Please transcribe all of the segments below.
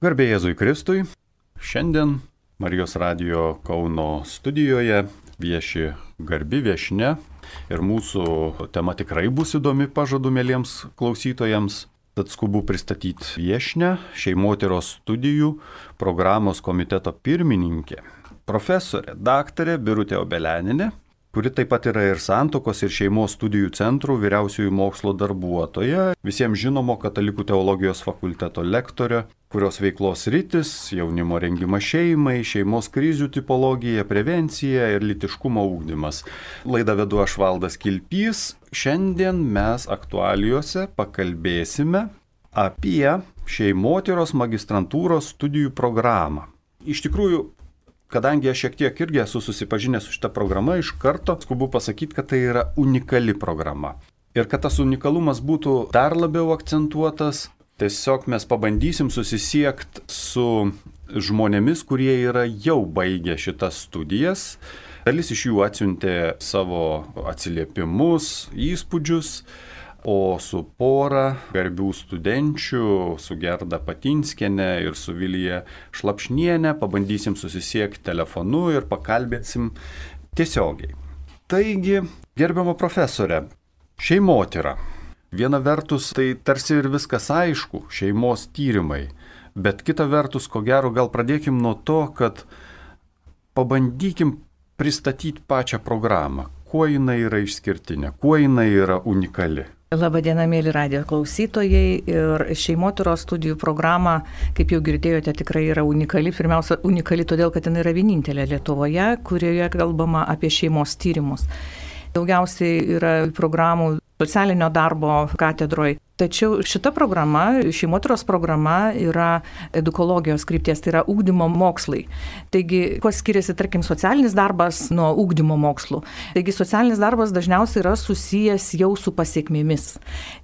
Garbė Jėzui Kristui. Šiandien Marijos radio Kauno studijoje vieši garbi viešne ir mūsų tema tikrai bus įdomi pažadu mėlyms klausytojams. Tad skubu pristatyti viešnę šeimoteros studijų programos komiteto pirmininkė, profesorė, daktarė Birutė Obeleninė, kuri taip pat yra ir santokos ir šeimos studijų centrų vyriausiųjų mokslo darbuotoja, visiems žinomo katalikų teologijos fakulteto lektorė, kurios veiklos rytis - jaunimo rengimas šeimai, šeimos krizių tipologija, prevencija ir litiškumo ūkdymas. Laidą vedu aš Valdas Kilpys. Šiandien mes aktualijuose pakalbėsime apie šeimotyros magistrantūros studijų programą. Iš tikrųjų, kadangi aš šiek tiek irgi esu susipažinęs su šitą programą, iš karto skubu pasakyti, kad tai yra unikali programa. Ir kad tas unikalumas būtų dar labiau akcentuotas, tiesiog mes pabandysim susisiekti su žmonėmis, kurie yra jau baigę šitas studijas. Dalis iš jų atsiuntė savo atsiliepimus, įspūdžius o su pora garbių studenčių, su Gerda Patinskienė ir su Vilija Šlapšnienė pabandysim susisiekti telefonu ir pakalbėsim tiesiogiai. Taigi, gerbiamo profesorė, šeimotyra. Viena vertus tai tarsi ir viskas aišku, šeimos tyrimai, bet kita vertus, ko gero, gal pradėkim nuo to, kad pabandykim pristatyti pačią programą, kuo jinai yra išskirtinė, kuo jinai yra unikali. Labadiena, mėly radio klausytojai ir šeimotyros studijų programa, kaip jau girdėjote, tikrai yra unikali. Pirmiausia, unikali todėl, kad jinai yra vienintelė Lietuvoje, kurioje kalbama apie šeimos tyrimus. Daugiausiai yra programų socialinio darbo katedroje. Tačiau šita programa, šeimotros programa yra edukologijos krypties, tai yra ūkdymo mokslai. Taigi, kuo skiriasi, tarkim, socialinis darbas nuo ūkdymo mokslų? Taigi, socialinis darbas dažniausiai yra susijęs jau su pasiekmėmis.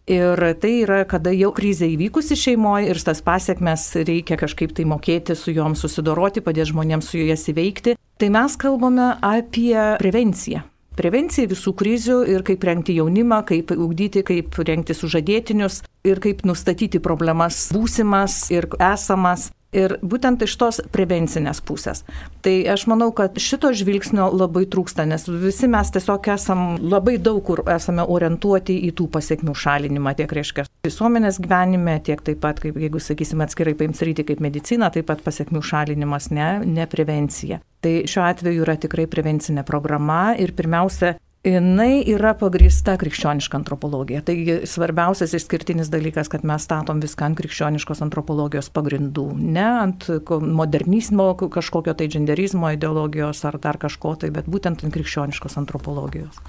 Ir tai yra, kada jau krizė įvykusi šeimoje ir tas pasiekmes reikia kažkaip tai mokėti su juom susidoroti, padėti žmonėms su jas įveikti. Tai mes kalbame apie prevenciją prevencija visų krizių ir kaip rengti jaunimą, kaip ugdyti, kaip rengti sužadėtinius ir kaip nustatyti problemas būsimas ir esamas. Ir būtent iš tos prevencinės pusės. Tai aš manau, kad šito žvilgsnio labai trūksta, nes visi mes tiesiog esam labai daug kur esame orientuoti į tų pasiekmių šalinimą, tiek reiškia visuomenės gyvenime, tiek taip pat, kaip, jeigu sakysime atskirai paims ryti kaip medicina, taip pat pasiekmių šalinimas, ne, ne prevencija. Tai šiuo atveju yra tikrai prevencinė programa ir pirmiausia, jinai yra pagrįsta krikščioniška antropologija. Taigi svarbiausias išskirtinis dalykas, kad mes statom viską ant krikščioniškos antropologijos pagrindų, ne ant modernizmo, kažkokio tai genderizmo ideologijos ar dar kažko tai, bet būtent ant krikščioniškos antropologijos.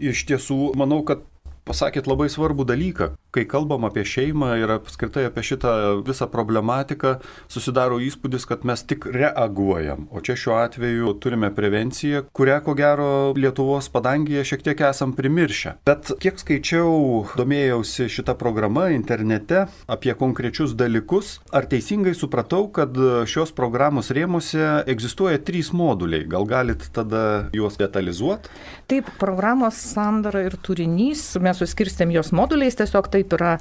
Iš tiesų, manau, kad pasakėt labai svarbų dalyką. Kai kalbam apie šeimą ir apskritai apie šitą visą problematiką, susidaro įspūdis, kad mes tik reaguojam. O čia šiuo atveju turime prevenciją, kurią ko gero Lietuvos padangėje šiek tiek esam primiršę. Bet kiek skaičiau, domėjausi šitą programą internete apie konkrečius dalykus, ar teisingai supratau, kad šios programos rėmose egzistuoja trys moduliai. Gal galit tada juos detalizuoti? Taip, programos sandara ir turinys mes suskirstėm jos moduliais, tiesiog taip yra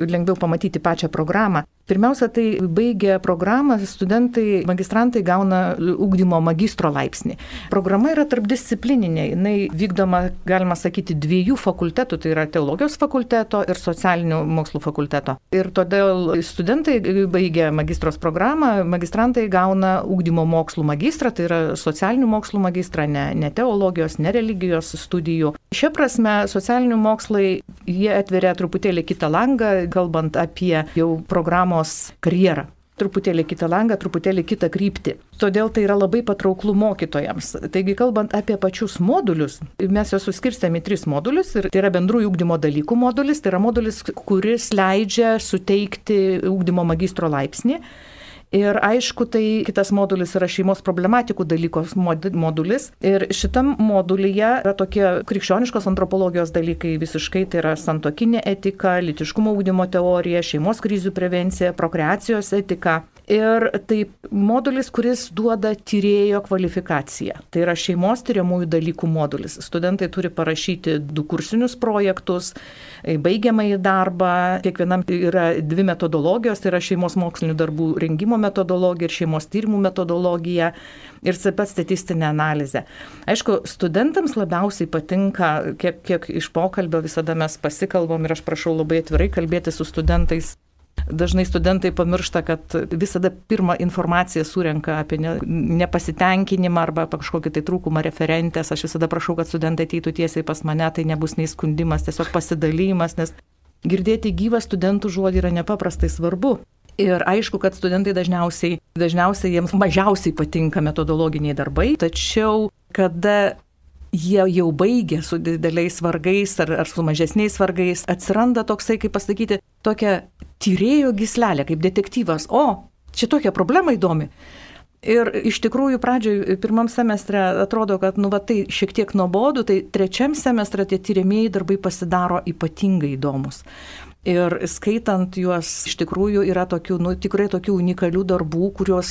lengviau pamatyti pačią programą. Pirmiausia, tai baigę programą studentai, magistrantai gauna ugdymo magistro laipsnį. Programa yra tarpdisciplininė, jinai vykdoma, galima sakyti, dviejų fakultetų, tai yra teologijos fakulteto ir socialinių mokslų fakulteto. Ir todėl studentai baigę magistros programą, magistrantai gauna ugdymo mokslų magistrą, tai yra socialinių mokslų magistrą, ne, ne teologijos, ne religijos studijų. Šia prasme, socialinių mokslai, jie atveria truputėlį kitą langą, kalbant apie jau programą programos karjerą truputėlį kitą langą, truputėlį kitą kryptį. Todėl tai yra labai patrauklų mokytojams. Taigi, kalbant apie pačius modulius, mes juos suskirstėme į tris modulius ir tai yra bendrųjų ūkdymo dalykų modulis, tai yra modulis, kuris leidžia suteikti ūkdymo magistro laipsnį. Ir aišku, tai kitas modulis yra šeimos problematikų dalykos modulis. Ir šitam modulyje yra tokie krikščioniškos antropologijos dalykai visiškai, tai yra santokinė etika, litiškumo ūkdymo teorija, šeimos krizių prevencija, prokreacijos etika. Ir tai modulis, kuris duoda tyrėjo kvalifikaciją. Tai yra šeimos tyriamųjų dalykų modulis. Studentai turi parašyti du kursinius projektus, baigiamąjį darbą. Kiekvienam yra dvi metodologijos, tai yra šeimos mokslinių darbų rengimo metodologija ir šeimos tyrimų metodologija ir taip pat statistinė analizė. Aišku, studentams labiausiai patinka, kiek, kiek iš pokalbio visada mes pasikalbam ir aš prašau labai atvirai kalbėti su studentais Dažnai studentai pamiršta, kad visada pirmą informaciją surenka apie ne, nepasitenkinimą arba kažkokį tai trūkumą referentės. Aš visada prašau, kad studentai ateitų tiesiai pas mane, tai nebus nei skundimas, tiesiog pasidalymas, nes girdėti gyvą studentų žodį yra nepaprastai svarbu. Ir aišku, kad studentai dažniausiai, dažniausiai jiems mažiausiai patinka metodologiniai darbai, tačiau kada jie jau baigė su dideliais vargais ar, ar su mažesniais vargais, atsiranda toksai, kaip pasakyti, tokia tyrėjo gislelė, kaip detektyvas. O, čia tokia problema įdomi. Ir iš tikrųjų pradžioj, pirmam semestre atrodo, kad nu va tai šiek tiek nuobodu, tai trečiam semestre tie tyriamieji darbai pasidaro ypatingai įdomus. Ir skaitant juos iš tikrųjų yra tokių, nu, tikrai tokių unikalių darbų, kuriuos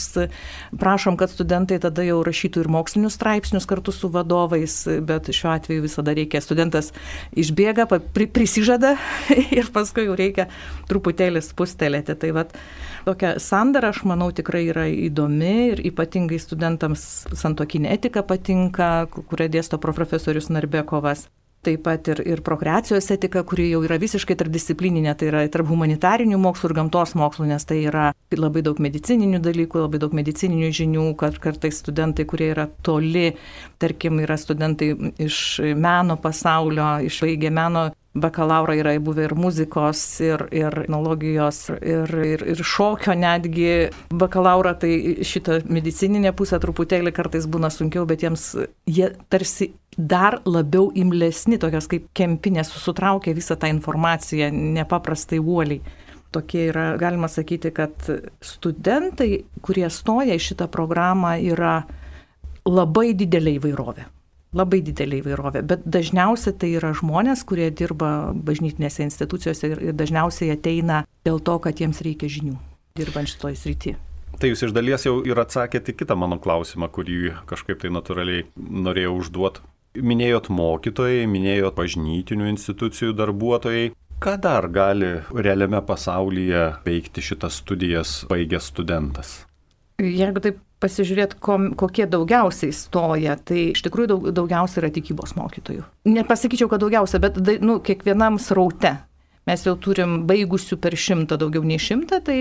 prašom, kad studentai tada jau rašytų ir mokslinius straipsnius kartu su vadovais, bet šiuo atveju visada reikia, studentas išbėga, pri, prisižada ir paskui jau reikia truputėlį spustelėti. Tai vat, tokia sandara, aš manau, tikrai yra įdomi ir ypatingai studentams santokinė etika patinka, kurią dėsto profesorius Narbekovas taip pat ir, ir prokreacijos etika, kuri jau yra visiškai tarpdisciplininė, tai yra tarp humanitarinių mokslų ir gamtos mokslų, nes tai yra labai daug medicininių dalykų, labai daug medicininių žinių, kad kartais studentai, kurie yra toli, tarkim, yra studentai iš meno pasaulio, išvaigė meno bakalauro yra buvę ir muzikos, ir, ir analogijos, ir, ir, ir šokio netgi bakalauro, tai šitą medicininę pusę truputėlį kartais būna sunkiau, bet jiems jie tarsi dar labiau imlesni, tokios kaip kempinės, sutraukia visą tą informaciją nepaprastai uoliai. Tokie yra, galima sakyti, kad studentai, kurie stoja į šitą programą, yra labai didelė įvairovė labai didelė įvairovė, bet dažniausiai tai yra žmonės, kurie dirba bažnytinėse institucijose ir, ir dažniausiai ateina dėl to, kad jiems reikia žinių dirbant šitoj srity. Tai jūs iš dalies jau ir atsakėte kitą mano klausimą, kurį kažkaip tai natūraliai norėjau užduoti. Minėjot mokytojai, minėjot bažnytinių institucijų darbuotojai. Ką dar gali realiame pasaulyje veikti šitas studijas baigęs studentas? Jeigu taip pasižiūrėt, kom, kokie daugiausiai stoja, tai iš tikrųjų daug, daugiausiai yra tikybos mokytojų. Nepasakyčiau, kad daugiausia, bet nu, kiekvienam sraute. Mes jau turim baigusių per šimtą, daugiau nei šimtą, tai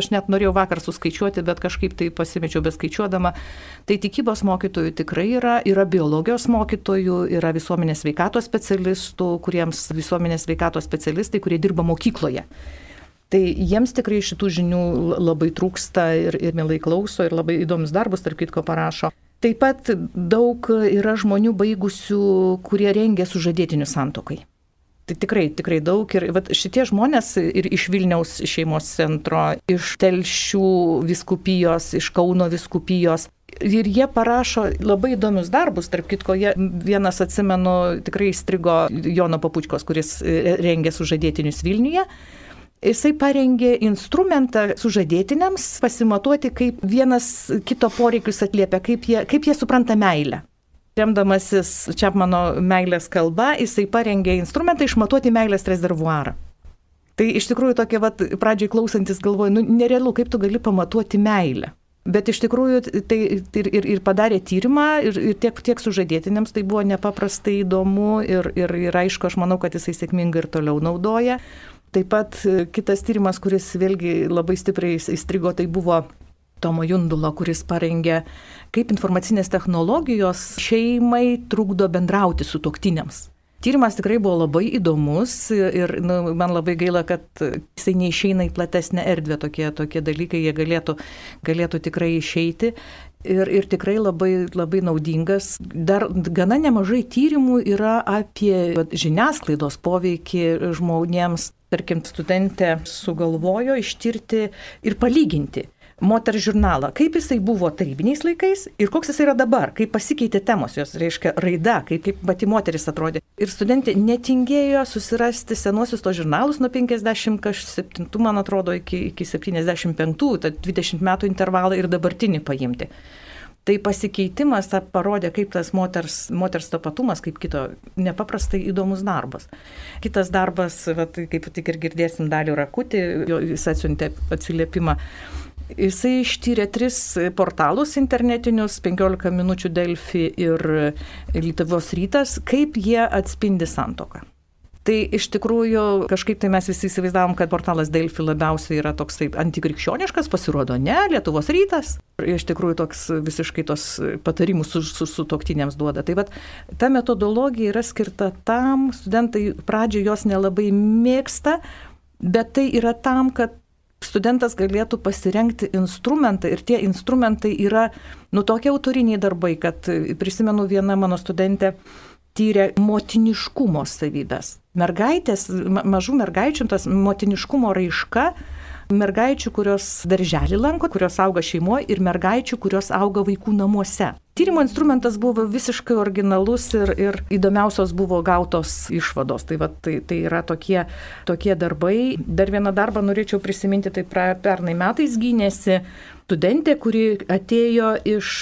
aš net norėjau vakar suskaičiuoti, bet kažkaip tai pasimečiau beskaičiuodama. Tai tikybos mokytojų tikrai yra, yra biologijos mokytojų, yra visuomenės veikatos specialistų, kuriems visuomenės veikatos specialistai, kurie dirba mokykloje. Tai jiems tikrai šitų žinių labai trūksta ir, ir mielai klauso ir labai įdomus darbus, tarp kitko, parašo. Taip pat daug yra žmonių baigusių, kurie rengia sužadėtinių santokai. Tai tikrai, tikrai daug. Ir vat, šitie žmonės ir iš Vilniaus šeimos centro, iš Telšių viskupijos, iš Kauno viskupijos. Ir jie parašo labai įdomius darbus, tarp kitko, jie, vienas atsimenu, tikrai įstrigo Jono Papučkos, kuris rengė sužadėtinius Vilniuje. Jisai parengė instrumentą sužadėtiniams pasimatuoti, kaip vienas kito poreikius atliepia, kaip jie, kaip jie supranta meilę. Remdamasis čia mano meilės kalba, jisai parengė instrumentą išmatuoti meilės rezervuarą. Tai iš tikrųjų tokia, vat, pradžiai klausantis galvoju, nu, nerealu, kaip tu gali pamatuoti meilę. Bet iš tikrųjų tai ir, ir, ir padarė tyrimą, ir, ir tiek, tiek sužadėtiniams tai buvo nepaprastai įdomu ir, ir, ir aišku, aš manau, kad jisai sėkmingai ir toliau naudoja. Taip pat e, kitas tyrimas, kuris vėlgi labai stipriai įstrigo, tai buvo Tomo Jundulo, kuris parengė, kaip informacinės technologijos šeimai trukdo bendrauti su toktiniams. Tyrimas tikrai buvo labai įdomus ir nu, man labai gaila, kad jisai neišeina į platesnę erdvę, tokie, tokie dalykai jie galėtų, galėtų tikrai išeiti. Ir, ir tikrai labai, labai naudingas. Dar gana nemažai tyrimų yra apie žiniasklaidos poveikį žmonėms tarkim, studentė sugalvojo ištirti ir palyginti moters žurnalą, kaip jisai buvo tarybiniais laikais ir koks jisai yra dabar, kaip pasikeitė temos, jos reiškia raida, kaip, kaip pati moteris atrodė. Ir studentė netingėjo susirasti senuosius to žurnalus nuo 57, man atrodo, iki, iki 75, tad 20 metų intervalą ir dabartinį paimti. Tai pasikeitimas ta parodė, kaip tas moters, moters tapatumas, kaip kito nepaprastai įdomus darbas. Kitas darbas, vat, kaip tik ir girdėsim dalį rakutį, jis atsiuntė atsiliepimą Jisai ištyrė tris portalus internetinius, 15 minučių Delfi ir Lietuvos rytas, kaip jie atspindi santoką. Tai iš tikrųjų kažkaip tai mes visi įsivaizdavom, kad portalas Delfi labiausiai yra toks taip antikrikščioniškas, pasirodo ne, Lietuvos rytas. Iš tikrųjų toks visiškai tos patarimus su, su, su toktiniams duoda. Tai vad, ta metodologija yra skirta tam, studentai pradžioje jos nelabai mėgsta, bet tai yra tam, kad studentas galėtų pasirenkti instrumentą ir tie instrumentai yra, nu, tokie autoriniai darbai, kad prisimenu vieną mano studentę tyrė motiniškumo savybės. Mergaitės, mažų mergaičių tas motiniškumo raiška mergaičių, kurios darželį lanko, kurios auga šeimoje ir mergaičių, kurios auga vaikų namuose. Tyrimo instrumentas buvo visiškai originalus ir, ir įdomiausios buvo gautos išvados. Tai, va, tai, tai yra tokie, tokie darbai. Dar vieną darbą norėčiau prisiminti, tai pra, pernai metais gynėsi studentė, kuri atėjo iš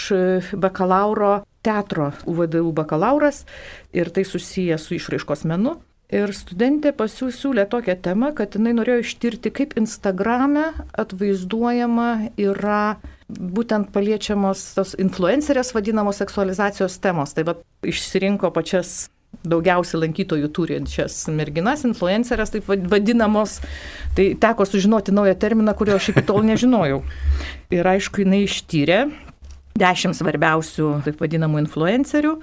bakalauro teatro, UVDU bakalauras ir tai susiję su išraiškos menu. Ir studentė pasiūlė tokią temą, kad jinai norėjo ištirti, kaip Instagrame atvaizduojama yra būtent paliečiamos tos influencerės vadinamos seksualizacijos temos. Tai va išsirinko pačias daugiausiai lankytojų turinčias merginas, influencerės, taip vadinamos. Tai teko sužinoti naują terminą, kurio aš iki tol nežinojau. Ir aišku, jinai ištyrė dešimt svarbiausių, taip vadinamų, influencerių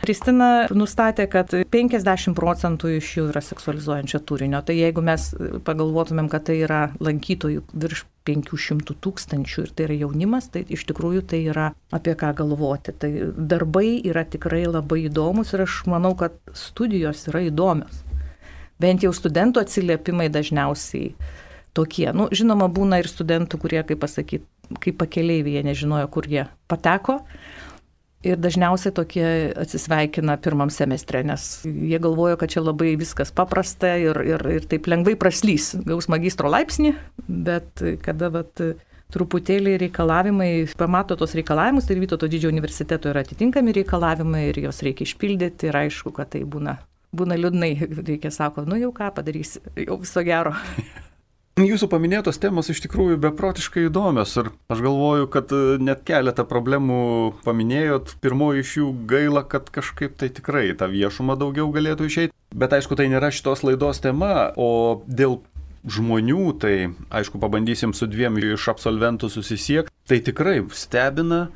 Kristina nustatė, kad 50 procentų iš jų yra seksualizuojančio turinio. Tai jeigu mes pagalvotumėm, kad tai yra lankytojų virš 500 tūkstančių ir tai yra jaunimas, tai iš tikrųjų tai yra apie ką galvoti. Tai darbai yra tikrai labai įdomus ir aš manau, kad studijos yra įdomios. Bent jau studentų atsiliepimai dažniausiai tokie. Nu, žinoma, būna ir studentų, kurie, kaip pasakyti, kaip pakeleiviai, jie nežinojo, kur jie pateko. Ir dažniausiai tokie atsisveikina pirmam semestre, nes jie galvoja, kad čia labai viskas paprasta ir, ir, ir taip lengvai praslys, gaus magistro laipsnį, bet kada vat, truputėlį reikalavimai, pamato tos reikalavimus, tai Vytauto didžiojo universiteto yra atitinkami reikalavimai ir juos reikia išpildyti ir aišku, kad tai būna, būna liūdnai, reikia sako, nu jau ką padarysi, jau viso gero. Jūsų paminėtos temos iš tikrųjų beprotiškai įdomios ir aš galvoju, kad e, net keletą problemų paminėjot. Pirmoji iš jų gaila, kad kažkaip tai tikrai tą viešumą daugiau galėtų išeiti. Bet aišku, tai nėra šitos laidos tema, o dėl žmonių, tai aišku, pabandysim su dviem iš absolventų susisiekti. Tai tikrai stebina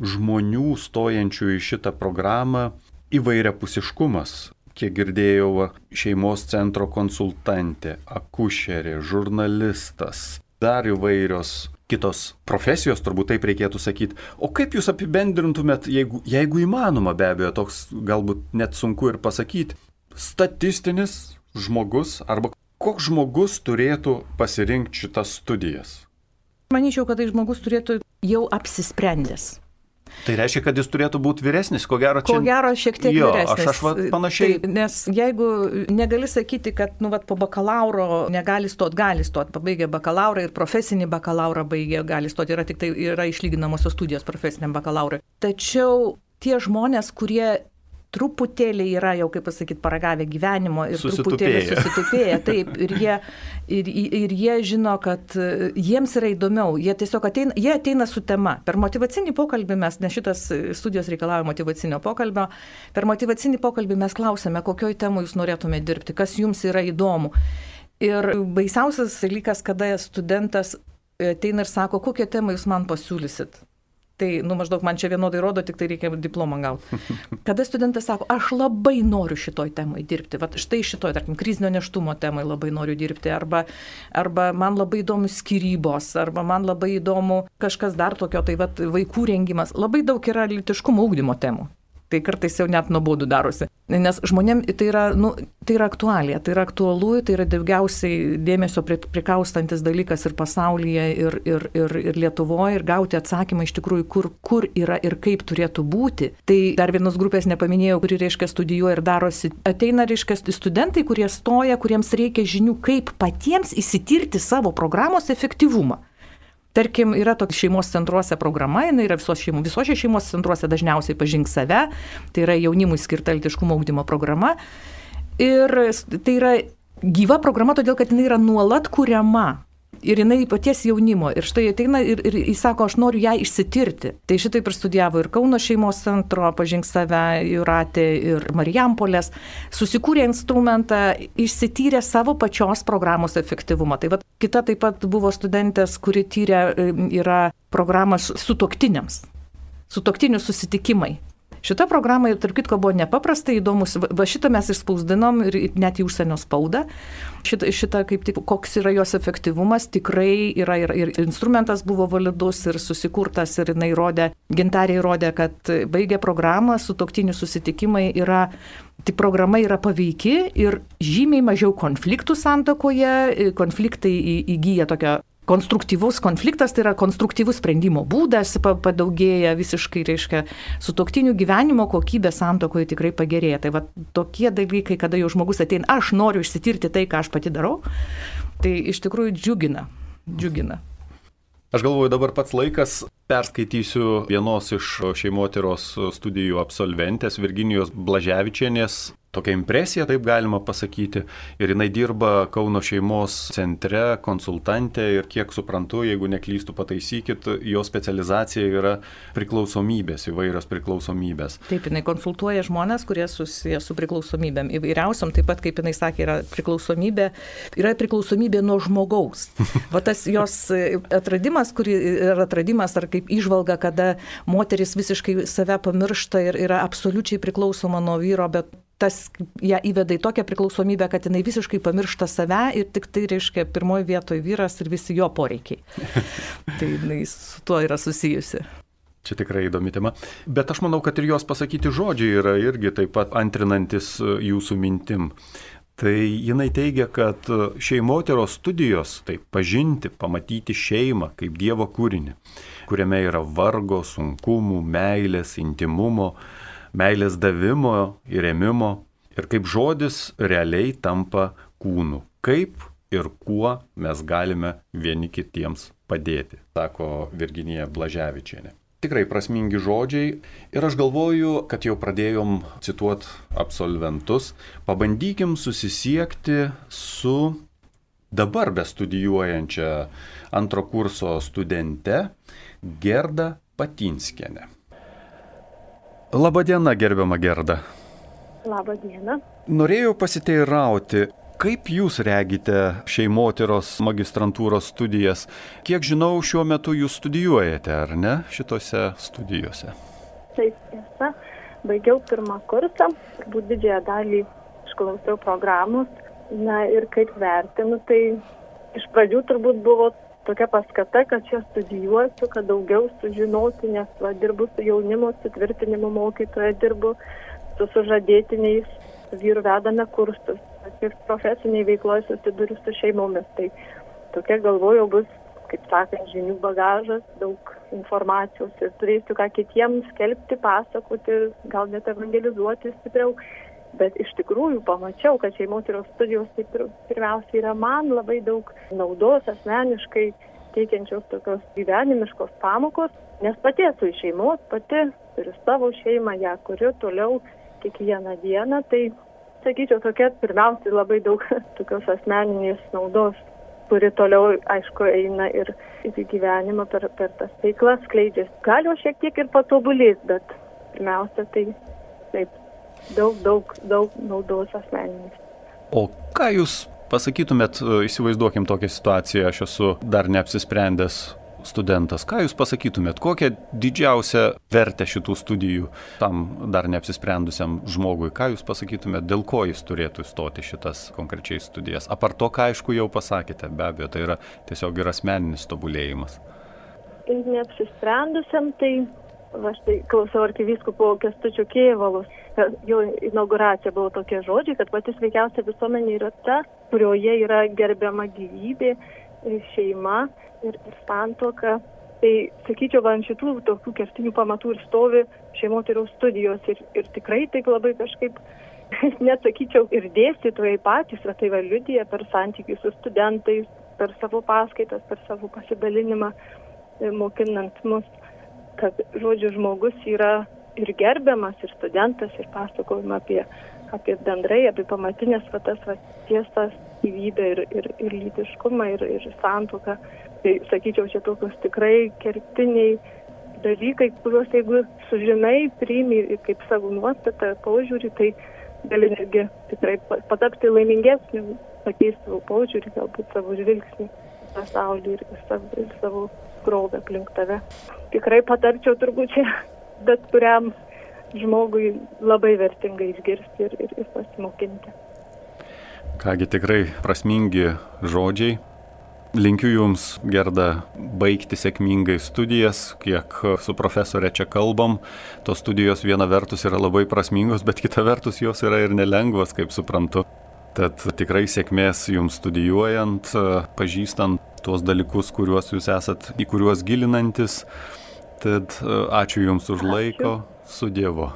žmonių stojančių į šitą programą įvairiapusiškumas kiek girdėjau, šeimos centro konsultantė, akušerė, žurnalistas, dar įvairios kitos profesijos, turbūt taip reikėtų sakyti. O kaip jūs apibendrintumėt, jeigu, jeigu įmanoma, be abejo, toks galbūt net sunku ir pasakyti, statistinis žmogus arba koks žmogus turėtų pasirinkti šitas studijas? Manyčiau, kad tai žmogus turėtų jau apsisprendęs Tai reiškia, kad jis turėtų būti vyresnis, ko gero čia. Ko gero šiek tiek jo, vyresnis. Aš, aš va, panašiai. Taip, nes jeigu negali sakyti, kad nu, vat, po bakalauro negali stoti, gali stoti, pabaigę bakalaurą ir profesinį bakalaurą baigė, gali stoti, yra tik tai yra išlyginamosios studijos profesiniam bakalaurui. Tačiau tie žmonės, kurie truputėlį yra jau, kaip pasakyti, paragavę gyvenimo ir truputėlį susitupėję. Taip, ir jie, ir, ir jie žino, kad e, jiems yra įdomiau. Jie tiesiog ateina, jie ateina su tema. Per motivacinį pokalbį mes, nes šitas studijos reikalauja motivacinio pokalbio, per motivacinį pokalbį mes klausome, kokioj temų jūs norėtumėte dirbti, kas jums yra įdomu. Ir baisiausias dalykas, kada studentas ateina ir sako, kokią temą jūs man pasiūlysit. Tai, nu, maždaug man čia vienodai rodo, tik tai reikia diplomą gauti. Kada studentas sako, aš labai noriu šitoj temai dirbti, va štai šitoj, tarkim, krizinio neštumo temai labai noriu dirbti, arba, arba man labai įdomu skirybos, arba man labai įdomu kažkas dar tokio, tai va vaikų rengimas. Labai daug yra litiškumo ūkdymo temų. Tai kartais jau net nuobaudų darosi. Nes žmonėm tai yra, nu, tai yra aktualija, tai yra aktualu, tai yra daugiausiai dėmesio prikaustantis dalykas ir pasaulyje, ir, ir, ir, ir Lietuvoje, ir gauti atsakymą iš tikrųjų, kur, kur yra ir kaip turėtų būti. Tai dar vienos grupės nepaminėjau, kuri, reiškia, studijuoja ir darosi. Ateina, reiškia, studentai, kurie stoja, kuriems reikia žinių, kaip patiems įsitirti savo programos efektyvumą. Tarkim, yra tokia šeimos centruose programa, jinai yra visos šeimos, visose šeimos centruose dažniausiai pažink save, tai yra jaunimui skirta litiškumo augdymo programa. Ir tai yra gyva programa, todėl kad jinai yra nuolat kuriama ir jinai paties jaunimo. Ir štai ateina ir, ir jis sako, aš noriu ją išsitirti. Tai šitaip ir studijavo ir Kauno šeimos centro, pažink save, Juratė ir Marijampolės, susikūrė instrumentą, išsityrė savo pačios programos efektyvumą. Tai va, kita taip pat buvo studentės, kuri tyrė, yra programas su toktiniams, su toktinių susitikimai. Šita programa, tarp kitko, buvo nepaprastai įdomus. Va šitą mes išspausdinom ir net į užsienio spaudą. Šitą, šitą kaip tik, koks yra jos efektyvumas, tikrai yra ir, ir instrumentas buvo validus ir susikurtas ir jinai rodė, gintariai rodė, kad baigė programą, su toktiniu susitikimai yra Tai programa yra paveiki ir žymiai mažiau konfliktų santokoje, konfliktai įgyja tokią konstruktyvus konfliktas tai yra konstruktyvus sprendimo būdas, padaugėja visiškai, reiškia, su toktiniu gyvenimo kokybė santokoje tikrai pagerėja. Tai va tokie dalykai, kada jau žmogus ateina, aš noriu išsitirti tai, ką aš pati darau, tai iš tikrųjų džiugina. džiugina. Aš galvoju, dabar pats laikas perskaitysiu vienos iš šeimotyros studijų absolventės Virginijos Blaževičienės tokia impresija, taip galima pasakyti. Ir jinai dirba Kauno šeimos centre, konsultantė ir kiek suprantu, jeigu neklystų pataisykit, jo specializacija yra priklausomybės, įvairios priklausomybės. Taip, jinai konsultuoja žmonės, kurie susiję su priklausomybėm įvairiausiam, taip pat kaip jinai sakė, yra priklausomybė, yra priklausomybė nuo žmogaus. Va tas jos atradimas, kuri yra atradimas ar kaip išvalga, kada moteris visiškai save pamiršta ir yra absoliučiai priklausoma nuo vyro, bet tas ją įveda į tokią priklausomybę, kad jinai visiškai pamiršta save ir tik tai reiškia pirmoji vietoje vyras ir visi jo poreikiai. tai jinai su tuo yra susijusi. Čia tikrai įdomi tema. Bet aš manau, kad ir jos pasakyti žodžiai yra irgi taip pat antrinantis e, jūsų mintim. Tai jinai teigia, kad e, šeimoteros studijos, tai pažinti, pamatyti šeimą kaip Dievo kūrinį, kuriame yra vargo, sunkumų, meilės, intimumo, meilės davimo ir ėmimo ir kaip žodis realiai tampa kūnu. Kaip ir kuo mes galime vieni kitiems padėti, sako Virginija Blaževičienė. Tikrai prasmingi žodžiai ir aš galvoju, kad jau pradėjom cituoti absolventus, pabandykim susisiekti su dabar bestudijuojančia antro kurso studente Gerda Patinskienė. Labadiena, gerbiama Gerda. Labadiena. Norėjau pasiteirauti, kaip jūs regite šeimotyros magistrantūros studijas? Kiek žinau, šiuo metu jūs studijuojate, ar ne, šitose studijose? Taip, tiesa. Baigiau pirmą kursą, turbūt didžiąją dalį išklausiau programos. Na ir kaip vertinu, tai iš pradžių turbūt buvo tokia paskata, kad čia studijuosiu, kad daugiau sužinoti, nes va, dirbu su jaunimo sutvirtinimo mokytoja, dirbu su sužadėtiniais, vyrų vedame kursus, ir profesiniai veikloje susiduriu su šeimomis. Tai tokia galvoju bus, kaip sakant, žinių bagažas, daug informacijos ir turėsiu ką kitiems skelbti, pasakoti, gal net evangelizuoti stipriau bet iš tikrųjų pamačiau, kad šeimotyros studijos tai pir, pirmiausia yra man labai daug naudos asmeniškai teikiančios tokios gyvenimiškos pamokos, nes pati esu iš šeimos, pati turiu savo šeimą, ją kuriu toliau kiekvieną dieną, tai sakyčiau, tokia pirmiausiai labai daug tokios asmeninės naudos, kuri toliau, aišku, eina ir į gyvenimą per, per tas veiklas skleidžiasi. Gal jau šiek tiek ir patobulės, bet pirmiausia, tai taip, daug, daug, daug naudos asmeninis. O ką Jūs pasakytumėt, e, įsivaizduokim tokią situaciją, aš esu dar neapsisprendęs studentas, ką Jūs pasakytumėt, kokią didžiausią vertę šitų studijų tam dar neapsisprendusiam žmogui, ką Jūs pasakytumėt, dėl ko jis turėtų įstoti šitas konkrečiai studijas. Apar to, ką aišku jau pasakėte, be abejo, tai yra tiesiog ir asmeninis tobulėjimas. Neapsisprendusiam, tai Va štai klausiau arkivyskupo Kestučio Kievalus, jo inauguracija buvo tokie žodžiai, kad pati sveikiausia visuomenė yra ta, kurioje yra gerbiama gyvybė, šeima ir, ir santoka. Tai sakyčiau, va ant šitų tokių kertinių pamatų ir stovi šeimoterų studijos ir, ir tikrai taip labai kažkaip, net sakyčiau, ir dėstytojai patys, va tai va liudija per santykius su studentais, per savo paskaitas, per savo pasidalinimą, e, mokinant mus, kad, žodžiu, žmogus yra ir gerbiamas, ir studentas, ir pasakojama apie, apie bendrai, apie pamatinės vatas, va, tiesas, gyvybę ir, ir, ir lytiškumą, ir, ir santuoką. Tai sakyčiau, čia tokios tikrai kertiniai dalykai, kuriuos jeigu sužinai, priimi kaip savo nuostatą, požiūrį, tai gali netgi tikrai patapti laimingesniu, pakeisti savo požiūrį, galbūt savo žvilgsnį pasaulį ir savo, ir savo krovę aplink tave. Tikrai patarčiau turbūt čia bet kuriam žmogui labai vertingai išgirsti ir, ir, ir pasimokinti. Kągi tikrai prasmingi žodžiai, Linkiu Jums, Gerda, baigti sėkmingai studijas, kiek su profesorė čia kalbam. Tos studijos viena vertus yra labai prasmingos, bet kita vertus jos yra ir nelengvos, kaip suprantu. Tad tikrai sėkmės Jums studijuojant, pažįstant tuos dalykus, kuriuos Jūs esat, į kuriuos gilinantis. Tad ačiū Jums už laiko, su Dievu.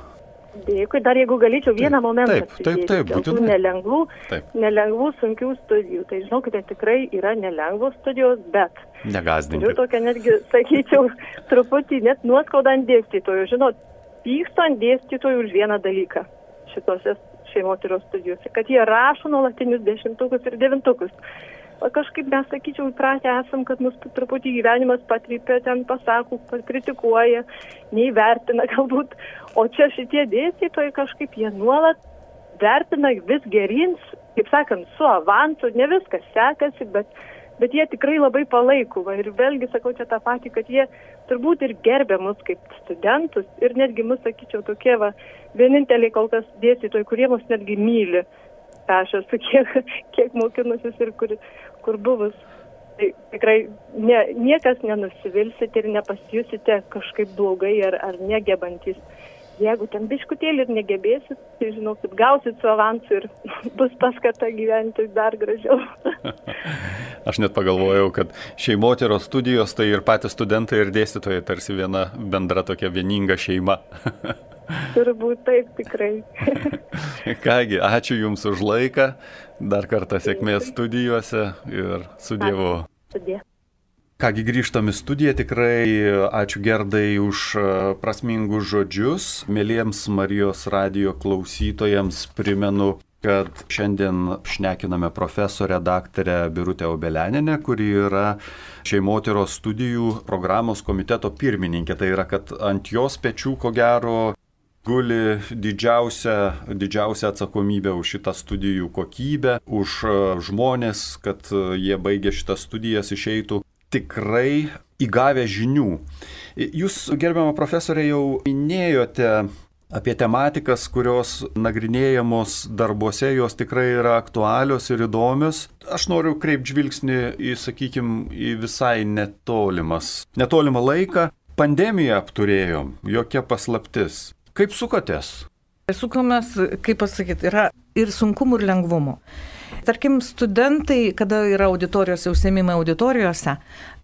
Dėkui, dar jeigu galėčiau vieną taip, momentą. Taip, taip, taip, būtinai. Nelengvų, taip. nelengvų, sunkių studijų. Tai žinokite, tikrai yra nelengvos studijos, bet. Negazdinti. Turiu tokią netgi, sakyčiau, truputį net nuoskaudą ant dėstytojų. Žinot, pykstu ant dėstytojų už vieną dalyką šitose šeimotyros studijose, kad jie rašo nuolatinius dešimtukus ir devintukus kažkaip mes, sakyčiau, įpratę esam, kad mus truputį gyvenimas patrypia, ten pasako, kritikuoja, neįvertina galbūt. O čia šitie dėstytojai kažkaip jie nuolat vertina vis gerins, kaip sakant, su avansu, ne viskas sekasi, bet, bet jie tikrai labai palaiko. Va, ir vėlgi sakau čia tą patį, kad jie turbūt ir gerbė mus kaip studentus ir netgi mus, sakyčiau, tokie va, vieninteliai kol kas dėstytojai, kurie mus netgi myli aš esu kiek, kiek mokinusis ir kur, kur buvus. Tai tikrai ne, niekas nenusivilsite ir nepasijusite kažkaip blogai ar, ar negebantis. Jeigu ten biškutėlį ir negebėsit, tai žinokit, gausit su avansu ir bus paskata gyventi dar gražiau. Aš net pagalvojau, kad šeimotyros studijos tai ir patys studentai ir dėstytojai tarsi viena bendra tokia vieninga šeima. Turbūt taip tikrai. Kągi, ačiū Jums už laiką, dar kartą sėkmės studijuose ir su Dievu. Sudė. Kągi grįžtam į studiją, tikrai ačiū Gerdai už e, prasmingus žodžius. Mėlyjams Marijos radio klausytojams primenu, kad šiandien šnekiname profesorę daktarę Birutę Obeleninę, kuri yra šeimotyros studijų programos komiteto pirmininkė. Tai yra, kad ant jos pečių ko gero guli didžiausia, didžiausia atsakomybė už šitą studijų kokybę, už e, žmonės, kad e, jie baigė šitas studijas išeitų tikrai įgavę žinių. Jūs, gerbiamą profesorė, jau minėjote apie tematikas, kurios nagrinėjamos darbuose, jos tikrai yra aktualios ir įdomios. Aš noriu kreipti žvilgsnį į, sakykime, į visai netolimas, netolimą laiką. Pandemiją apturėjom, jokia paslaptis. Kaip sukotės? Sukomės, kaip pasakyti, yra ir sunkumų, ir lengvumų. Tarkim, studentai, kada yra auditorijos užsiemimai auditorijose,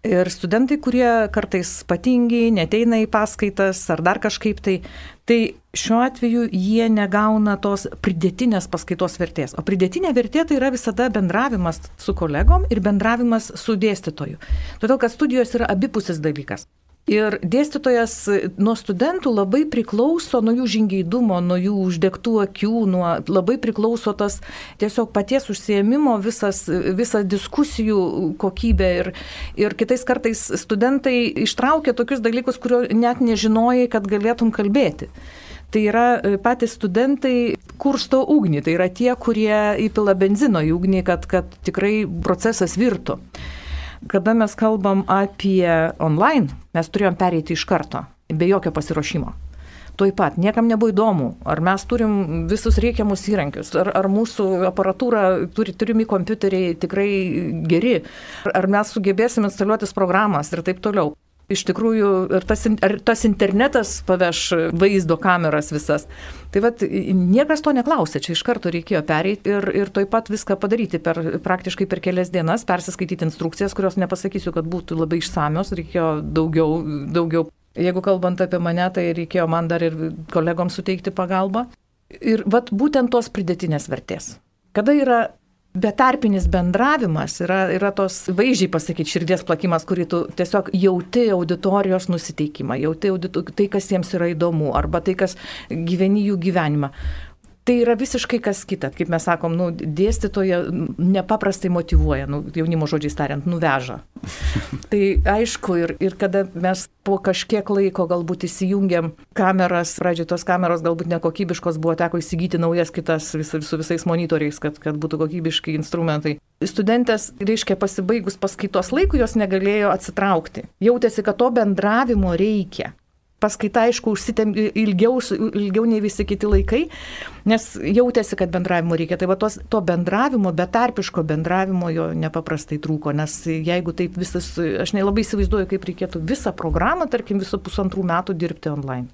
ir studentai, kurie kartais patingi, neteina į paskaitas ar dar kažkaip tai, tai šiuo atveju jie negauna tos pridėtinės paskaitos vertės. O pridėtinė vertė tai yra visada bendravimas su kolegom ir bendravimas su dėstytoju. Todėl, kad studijos yra abipusis dalykas. Ir dėstytojas nuo studentų labai priklauso nuo jų žingeidumo, nuo jų uždegtų akių, nuo labai priklauso tas tiesiog paties užsiemimo, visas, visa diskusijų kokybė. Ir, ir kitais kartais studentai ištraukia tokius dalykus, kurio net nežinojai, kad galėtum kalbėti. Tai yra e, patys studentai kursto ugnį, tai yra tie, kurie įpila benzino į ugnį, kad, kad tikrai procesas virtų kada mes kalbam apie online, mes turėjom pereiti iš karto, be jokio pasiruošimo. Tuoj pat, niekam nebuvo įdomu, ar mes turim visus reikiamus įrankius, ar, ar mūsų aparatūra, turi, turimi kompiuteriai tikrai geri, ar mes sugebėsim instaliuotis programas ir taip toliau. Iš tikrųjų ir tas, ar tas internetas paveš vaizdo kameras visas. Tai vad, niekas to neklausė, čia iš karto reikėjo pereiti ir, ir toj pat viską padaryti per, praktiškai per kelias dienas, persiskaityti instrukcijas, kurios nepasakysiu, kad būtų labai išsamios, reikėjo daugiau, daugiau. Jeigu kalbant apie mane, tai reikėjo man dar ir kolegoms suteikti pagalbą. Ir vat būtent tos pridėtinės vertės. Kada yra betarpinis bendravimas yra, yra tos vaizdžiai pasakyti širdies plakimas, kurį tu tiesiog jauti auditorijos nusiteikimą, jauti audito, tai, kas jiems yra įdomu, arba tai, kas gyveni jų gyvenimą tai yra visiškai kas kita. Kaip mes sakom, nu, dėstytoja nepaprastai motivuoja, nu, jaunimo žodžiais tariant, nuveža. tai aišku, ir, ir kada mes po kažkiek laiko galbūt įsijungiam kameras, pradžioje tos kameros galbūt nekokybiškos, buvo teko įsigyti naujas kitas vis, su visais monitoriais, kad, kad būtų kokybiški instrumentai. Studentės, reiškia, pasibaigus paskaitos laikų jos negalėjo atsitraukti. Jautėsi, kad to bendravimo reikia paskaita, aišku, užsitėm ilgiau, ilgiau nei visi kiti laikai, nes jautėsi, kad bendravimo reikia. Tai va tos, to bendravimo, betarpiško bendravimo jo nepaprastai trūko, nes jeigu taip visas, aš nelabai įsivaizduoju, kaip reikėtų visą programą, tarkim, visą pusantrų metų dirbti online.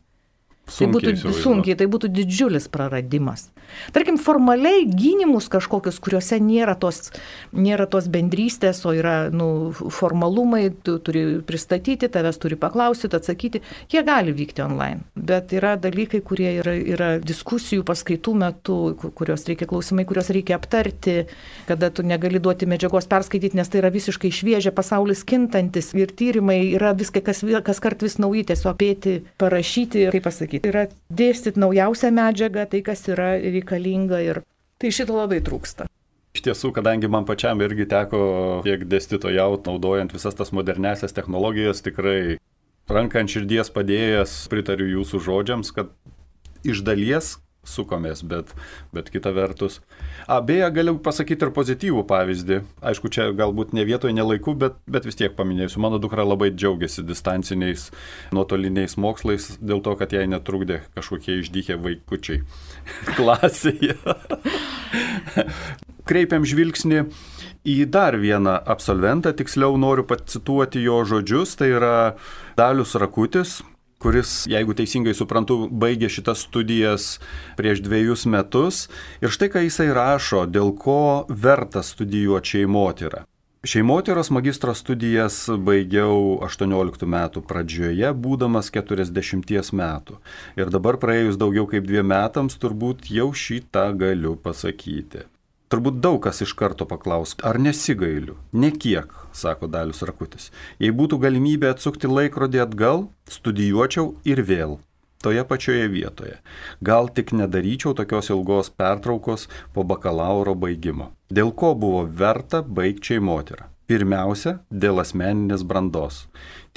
Tai būtų sunkiai, tai būtų didžiulis praradimas. Tarkim, formaliai gynimus kažkokius, kuriuose nėra tos, nėra tos bendrystės, o yra nu, formalumai, tu turi pristatyti, tavęs turi paklausyti, atsakyti, jie gali vykti online. Bet yra dalykai, kurie yra, yra diskusijų paskaitų metu, kurios reikia klausimai, kuriuos reikia aptarti, kada tu negali duoti medžiagos perskaityti, nes tai yra visiškai šviežia, pasaulis kintantis ir tyrimai yra viskai kas, kas kart vis nauji, tiesiog pėti, parašyti, kaip pasakyti pasakyti, yra dėstyti naujausią medžiagą, tai kas yra reikalinga ir tai šito labai trūksta. Iš tiesų, kadangi man pačiam irgi teko tiek dėstytojauti, naudojant visas tas modernesias technologijas, tikrai ranką ant širdies padėjęs pritariu jūsų žodžiams, kad iš dalies sukomės, bet, bet kita vertus. A, beje, galiu pasakyti ir pozityvų pavyzdį. Aišku, čia galbūt ne vietoje, ne laiku, bet, bet vis tiek paminėsiu. Mano dukra labai džiaugiasi distanciniais nuotoliniais mokslais dėl to, kad jai netrukdė kažkokie išdykę vaikučiai klasėje. Kreipiam žvilgsnį į dar vieną absolventą, tiksliau noriu pacituoti jo žodžius, tai yra Dalius Rakutis, kuris, jeigu teisingai suprantu, baigė šitas studijas prieš dviejus metus. Ir štai ką jisai rašo, dėl ko verta studijuoti šeimotyrą. Šeimotyros magistro studijas baigiau 18 metų pradžioje, būdamas 40 metų. Ir dabar praėjus daugiau kaip dviem metams turbūt jau šitą galiu pasakyti. Turbūt daug kas iš karto paklaus, ar nesigailiu? Nekiek, sako Dalius Rakutis. Jei būtų galimybė atsukti laikrodį atgal, studijuočiau ir vėl, toje pačioje vietoje. Gal tik nedaryčiau tokios ilgos pertraukos po bakalauro baigimo. Dėl ko buvo verta baigčiai moterą? Pirmiausia, dėl asmeninės brandos.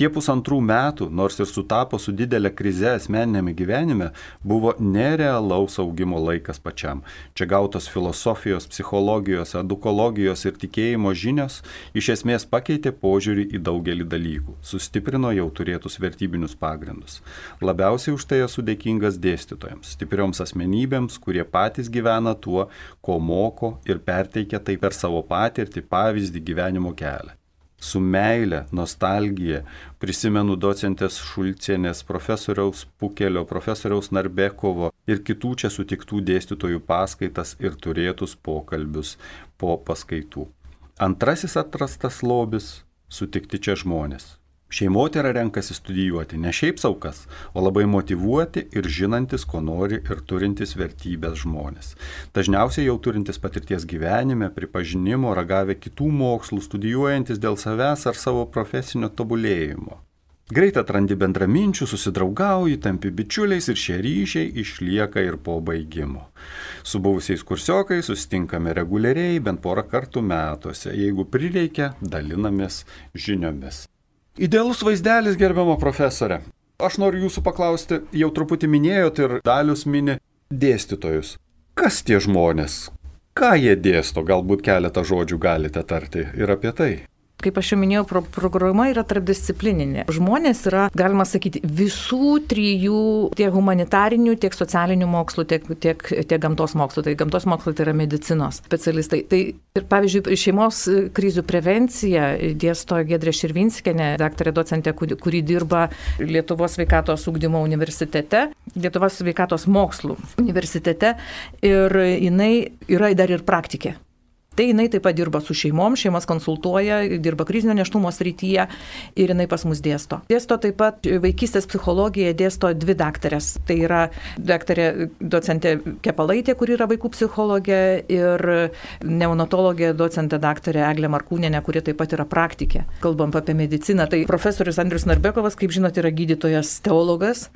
Tie pusantrų metų, nors ir sutapo su didelė krize asmeninėme gyvenime, buvo nerealaus augimo laikas pačiam. Čia gautos filosofijos, psichologijos, edukologijos ir tikėjimo žinios iš esmės pakeitė požiūrį į daugelį dalykų, sustiprino jau turėtus vertybinius pagrindus. Labiausiai už tai esu dėkingas dėstytojams, stiprioms asmenybėms, kurie patys gyvena tuo, ko moko ir perteikia tai per savo patirtį, pavyzdį, gyvenimo kelią su meile, nostalgija prisimenu docentės Šulcienės, profesoriaus Pukelio, profesoriaus Narbekovo ir kitų čia sutiktų dėstytojų paskaitas ir turėtus pokalbius po paskaitų. Antrasis atrastas lobis - sutikti čia žmonės. Šeimotėra renkasi studijuoti ne šiaip saukas, o labai motivuoti ir žinantis, ko nori ir turintis vertybės žmonės. Dažniausiai jau turintis patirties gyvenime, pripažinimo, ragavę kitų mokslų, studijuojantis dėl savęs ar savo profesinio tobulėjimo. Greit atrandi bendraminčių, susidraugauji, tampi bičiuliais ir šie ryšiai išlieka ir po baigimo. Su buvusiais kursiokais susitinkame reguliariai, bent porą kartų metuose. Jeigu prireikia, dalinamės žiniomis. Idealus vaizdelis, gerbiamo profesorė. Aš noriu jūsų paklausti, jau truputį minėjot ir dalius mini dėstytojus. Kas tie žmonės? Ką jie dėsto? Galbūt keletą žodžių galite tarti ir apie tai. Kaip aš jau minėjau, pro programa yra tarpdisciplininė. Žmonės yra, galima sakyti, visų trijų tiek humanitarinių, tiek socialinių mokslų, tiek, tiek, tiek gamtos mokslų. Tai gamtos mokslai tai yra medicinos specialistai. Tai ir, pavyzdžiui, šeimos krizių prevencija dėsto Gedrė Širvinskienė, daktarė docentė, kuri, kuri dirba Lietuvos sveikatos ūkdymo universitete, Lietuvos sveikatos mokslų universitete ir jinai yra dar ir praktikė. Tai jinai taip pat dirba su šeimom, šeimas konsultuoja, dirba krizinio neštumo srityje ir jinai pas mus dėsto. Dėsto taip pat vaikystės psichologiją, dėsto dvi daktarės. Tai yra daktarė docentė Kepalaitė, kuri yra vaikų psichologė ir neonatologė docentė daktarė Eglė Markūnėnė, kuri taip pat yra praktikė. Kalbam apie mediciną, tai profesorius Andrius Narbekovas, kaip žinote, yra gydytojas teologas,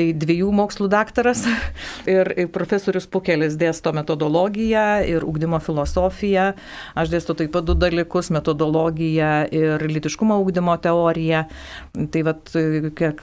tai dviejų mokslų daktaras ir profesorius Pukelis dėsto metodologiją ir ugdymo filosofiją aš dėstu taip pat du dalykus - metodologiją ir litiškumo ūkdymo teoriją. Tai vad, kiek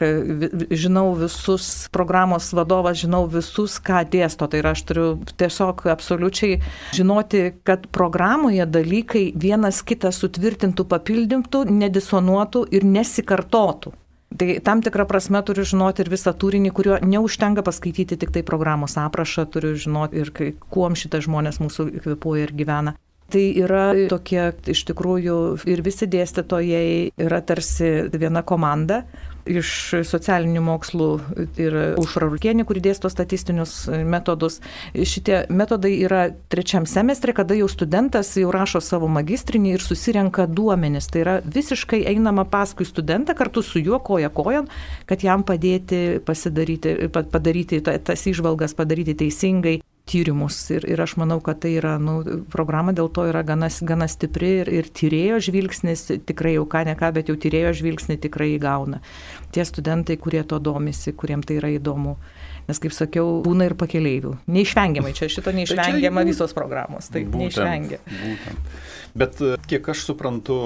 žinau visus programos vadovas, žinau visus, ką dėsto. Tai yra aš turiu tiesiog absoliučiai žinoti, kad programoje dalykai vienas kitą sutvirtintų, papildintų, nedisonuotų ir nesikartotų. Tai tam tikrą prasme turiu žinoti ir visą turinį, kurio neužtenka paskaityti tik tai programos aprašą, turiu žinoti ir kuom šitas žmonės mūsų kvepuoja ir gyvena. Tai yra tokie iš tikrųjų ir visi dėstytojai yra tarsi viena komanda iš socialinių mokslų ir Užra Rukienė, kuri dėsto statistinius metodus. Šitie metodai yra trečiam semestre, kada jau studentas jau rašo savo magistrinį ir susirenka duomenis. Tai yra visiškai einama paskui studentą kartu su juo koja kojon, kad jam padėti pasidaryti, padaryti tas išvalgas, padaryti teisingai tyrimus. Ir, ir aš manau, kad tai yra, nu, programa dėl to yra gana, gana stipri ir, ir tyrėjo žvilgsnis, tikrai jau ką ne ką, bet jau tyrėjo žvilgsnį tikrai įgauna. Tie studentai, kurie to domisi, kuriem tai yra įdomu. Nes, kaip sakiau, būna ir pakeleivių. Neišvengiamai, čia šito neišvengiama tai visos programos. Tai neišvengia. Būtent. Bet kiek aš suprantu,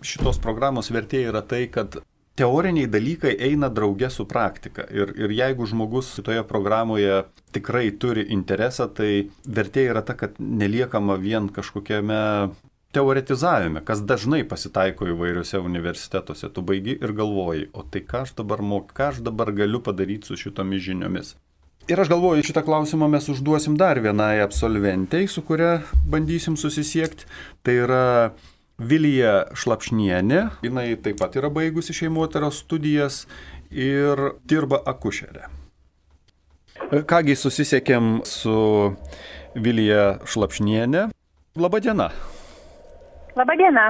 šitos programos vertė yra tai, kad teoriniai dalykai eina drauge su praktika. Ir, ir jeigu žmogus toje programoje tikrai turi interesą, tai vertė yra ta, kad neliekama vien kažkokiame teoretizavime, kas dažnai pasitaiko įvairiuose universitetuose. Tu baigi ir galvoji, o tai ką aš dabar moku, ką aš dabar galiu padaryti su šitomis žiniomis. Ir aš galvoju, šitą klausimą mes užduosim dar vienai absolventei, su kuria bandysim susisiekti. Tai yra Vilija Šlapšnienė, jinai taip pat yra baigusi šeimoteros studijas ir dirba akušerė. Kągi susisiekėm su Vilija Šlapšnienė. Labadiena. Labadiena.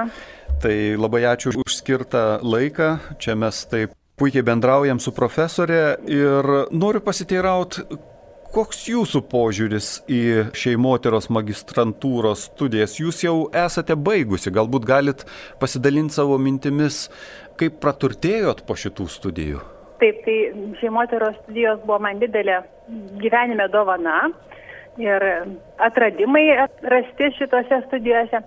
Tai labai ačiū už skirtą laiką. Čia mes taip puikiai bendraujam su profesorė ir noriu pasiteirauti, Koks jūsų požiūris į šeimoteros magistrantūros studijas? Jūs jau esate baigusi, galbūt galit pasidalinti savo mintimis, kaip praturtėjot po šitų studijų? Taip, tai šeimoteros studijos buvo man didelė gyvenime dovana ir atradimai rasti šitose studijose.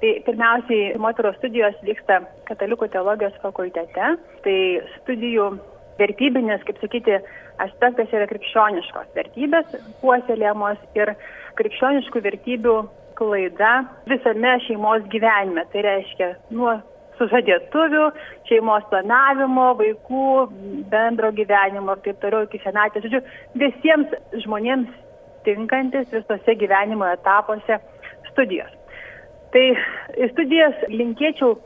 Tai pirmiausiai, moteros studijos vyksta Katalikų teologijos fakultete. Tai studijų vertybinis, kaip sakyti, aspektas yra krikščioniškos vertybės puoselėjamos ir krikščioniškų vertybių klaida visame šeimos gyvenime. Tai reiškia nuo sužadėtuvių, šeimos planavimo, vaikų, bendro gyvenimo ir taip toliau iki senatvės. Žodžiu, visiems žmonėms tinkantis visose gyvenimo etapuose studijos. Tai studijas linkėčiau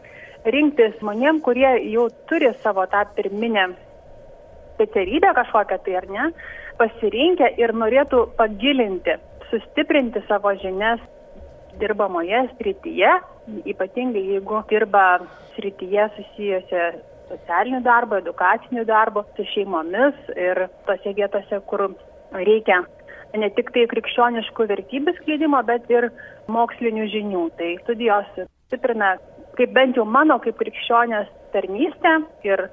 rinktis žmonėm, kurie jau turi savo tą pirminę specialybę kažkokią tai ar ne, pasirinkę ir norėtų pagilinti, sustiprinti savo žinias dirbamoje srityje, ypatingai jeigu dirba srityje susijusia socialiniu darbu, edukaciniu darbu, su šeimomis ir tose vietose, kur reikia ne tik tai krikščioniškų vertybių skleidimo, bet ir mokslinių žinių. Tai studijos stiprina, kaip bent jau mano kaip krikščionės tarnystę ir